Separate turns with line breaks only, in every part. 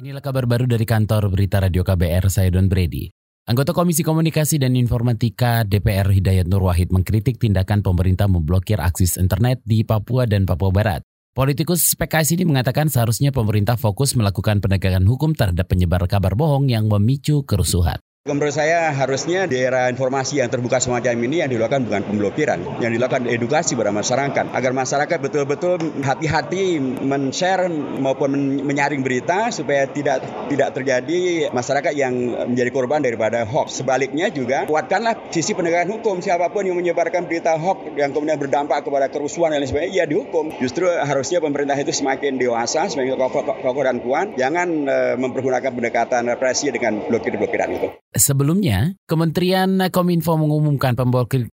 Inilah kabar baru dari kantor berita Radio KBR, saya Don Brady. Anggota Komisi Komunikasi dan Informatika DPR Hidayat Nur Wahid mengkritik tindakan pemerintah memblokir akses internet di Papua dan Papua Barat. Politikus PKS ini mengatakan seharusnya pemerintah fokus melakukan penegakan hukum terhadap penyebar kabar bohong yang memicu kerusuhan.
Menurut saya harusnya di era informasi yang terbuka semacam ini yang dilakukan bukan pemblokiran, yang dilakukan edukasi pada masyarakat agar masyarakat betul-betul hati-hati men-share maupun menyaring berita supaya tidak tidak terjadi masyarakat yang menjadi korban daripada hoax. Sebaliknya juga kuatkanlah sisi penegakan hukum siapa pun yang menyebarkan berita hoax yang kemudian berdampak kepada kerusuhan dan lain sebagainya, ia dihukum. Justru harusnya pemerintah itu semakin dewasa, semakin kokoh dan kuat, jangan uh, mempergunakan pendekatan represi dengan blokir-blokiran itu.
Sebelumnya, Kementerian Kominfo mengumumkan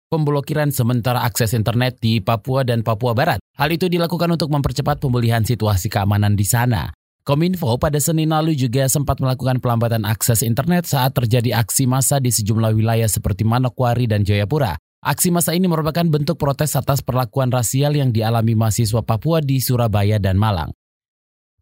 pemblokiran sementara akses internet di Papua dan Papua Barat. Hal itu dilakukan untuk mempercepat pemulihan situasi keamanan di sana. Kominfo pada Senin lalu juga sempat melakukan pelambatan akses internet saat terjadi aksi massa di sejumlah wilayah seperti Manokwari dan Jayapura. Aksi massa ini merupakan bentuk protes atas perlakuan rasial yang dialami mahasiswa Papua di Surabaya dan Malang.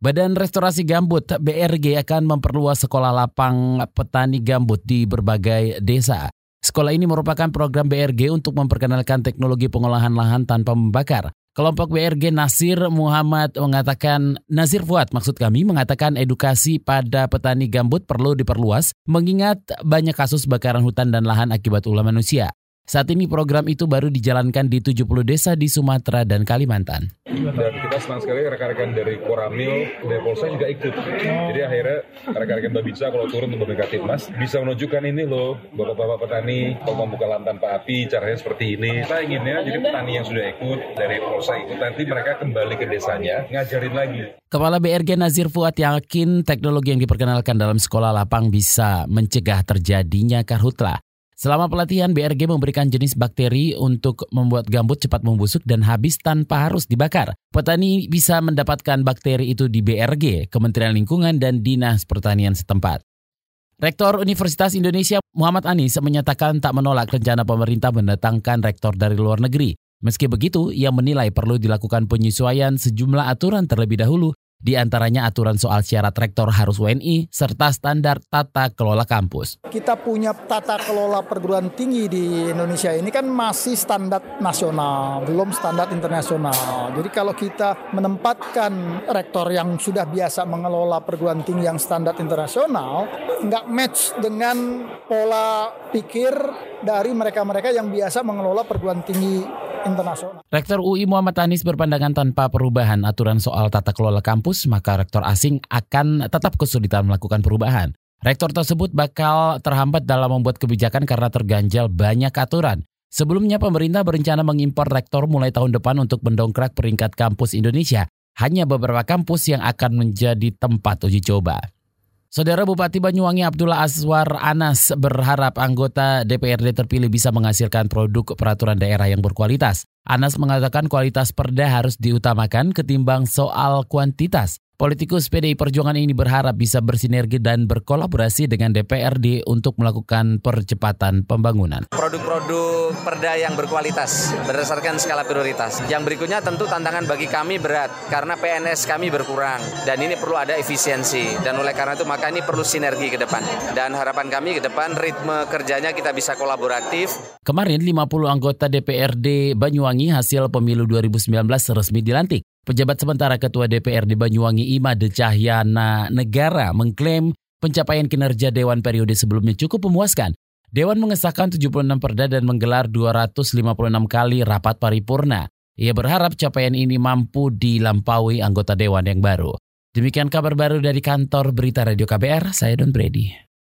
Badan Restorasi Gambut BRG akan memperluas sekolah lapang petani gambut di berbagai desa. Sekolah ini merupakan program BRG untuk memperkenalkan teknologi pengolahan lahan tanpa membakar. Kelompok BRG Nasir Muhammad mengatakan, Nasir Fuad maksud kami mengatakan edukasi pada petani gambut perlu diperluas mengingat banyak kasus bakaran hutan dan lahan akibat ulah manusia. Saat ini program itu baru dijalankan di 70 desa di Sumatera dan Kalimantan.
Dan kita senang sekali rekan-rekan dari Koramil, dari Polsa juga ikut. Jadi akhirnya rekan-rekan Babinsa kalau turun untuk mendekati Mas bisa menunjukkan ini loh, bapak-bapak petani kalau membuka lahan tanpa api caranya seperti ini. Kita inginnya jadi petani yang sudah ikut dari Polsa ikut nanti mereka kembali ke desanya ngajarin lagi.
Kepala BRG Nazir Fuad yakin teknologi yang diperkenalkan dalam sekolah lapang bisa mencegah terjadinya karhutlah. Selama pelatihan, BRG memberikan jenis bakteri untuk membuat gambut cepat membusuk dan habis tanpa harus dibakar. Petani bisa mendapatkan bakteri itu di BRG, Kementerian Lingkungan dan Dinas Pertanian setempat. Rektor Universitas Indonesia Muhammad Anis menyatakan tak menolak rencana pemerintah mendatangkan rektor dari luar negeri. Meski begitu, ia menilai perlu dilakukan penyesuaian sejumlah aturan terlebih dahulu di antaranya aturan soal syarat rektor harus WNI serta standar tata kelola kampus.
Kita punya tata kelola perguruan tinggi di Indonesia ini kan masih standar nasional, belum standar internasional. Jadi kalau kita menempatkan rektor yang sudah biasa mengelola perguruan tinggi yang standar internasional, nggak match dengan pola pikir dari mereka-mereka yang biasa mengelola perguruan tinggi internasional.
Rektor UI Muhammad Anies berpandangan tanpa perubahan aturan soal tata kelola kampus, maka rektor asing akan tetap kesulitan melakukan perubahan. Rektor tersebut bakal terhambat dalam membuat kebijakan karena terganjal banyak aturan. Sebelumnya pemerintah berencana mengimpor rektor mulai tahun depan untuk mendongkrak peringkat kampus Indonesia. Hanya beberapa kampus yang akan menjadi tempat uji coba. Saudara Bupati Banyuwangi Abdullah Aswar Anas berharap anggota DPRD terpilih bisa menghasilkan produk peraturan daerah yang berkualitas. Anas mengatakan kualitas perda harus diutamakan ketimbang soal kuantitas. Politikus PDI Perjuangan ini berharap bisa bersinergi dan berkolaborasi dengan DPRD untuk melakukan percepatan pembangunan.
Produk-produk perda yang berkualitas berdasarkan skala prioritas. Yang berikutnya tentu tantangan bagi kami berat karena PNS kami berkurang dan ini perlu ada efisiensi dan oleh karena itu maka ini perlu sinergi ke depan. Dan harapan kami ke depan ritme kerjanya kita bisa kolaboratif.
Kemarin 50 anggota DPRD Banyuwangi hasil pemilu 2019 resmi dilantik. Pejabat sementara Ketua DPR di Banyuwangi Imade Cahyana Negara mengklaim pencapaian kinerja Dewan periode sebelumnya cukup memuaskan. Dewan mengesahkan 76 perda dan menggelar 256 kali rapat paripurna. Ia berharap capaian ini mampu dilampaui anggota Dewan yang baru. Demikian kabar baru dari kantor Berita Radio KBR, saya Don Brady.